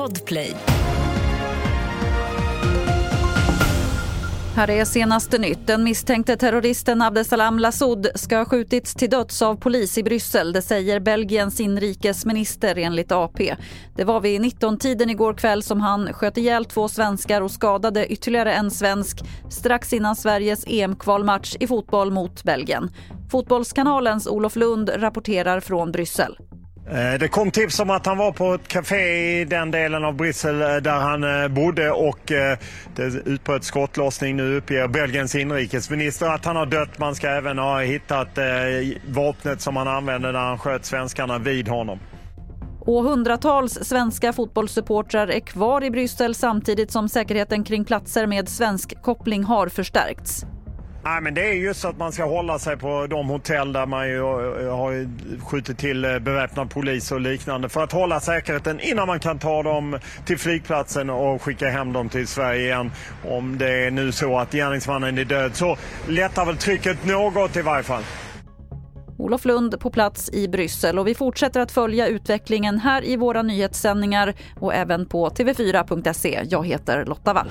Podplay. Här är senaste nytt. Den misstänkte terroristen Abdesalam Lassoud ska ha skjutits till döds av polis i Bryssel. Det säger Belgiens inrikesminister enligt AP. Det var vid 19-tiden igår kväll som han sköt ihjäl två svenskar och skadade ytterligare en svensk strax innan Sveriges EM-kvalmatch i fotboll mot Belgien. Fotbollskanalens Olof Lund rapporterar från Bryssel. Eh, det kom tips om att han var på ett café i den delen av Bryssel eh, där han eh, bodde och det utbröt skottlossning. Nu uppger Belgiens inrikesminister att han har dött. Man ska även ha hittat vapnet som han använde när han sköt svenskarna vid honom. Och hundratals svenska fotbollssupportrar är kvar i Bryssel samtidigt som säkerheten kring platser med svensk koppling har förstärkts. Nej, men det är just att man ska hålla sig på de hotell där man ju eh, har skjutit till eh, beväpnad polis och liknande för att hålla säkerheten innan man kan ta dem till flygplatsen och skicka hem dem till Sverige igen. Om det är nu så att gärningsmannen är död så lättar väl trycket något i varje fall. Olof Lund på plats i Bryssel och vi fortsätter att följa utvecklingen här i våra nyhetssändningar och även på tv4.se. Jag heter Lotta Wall.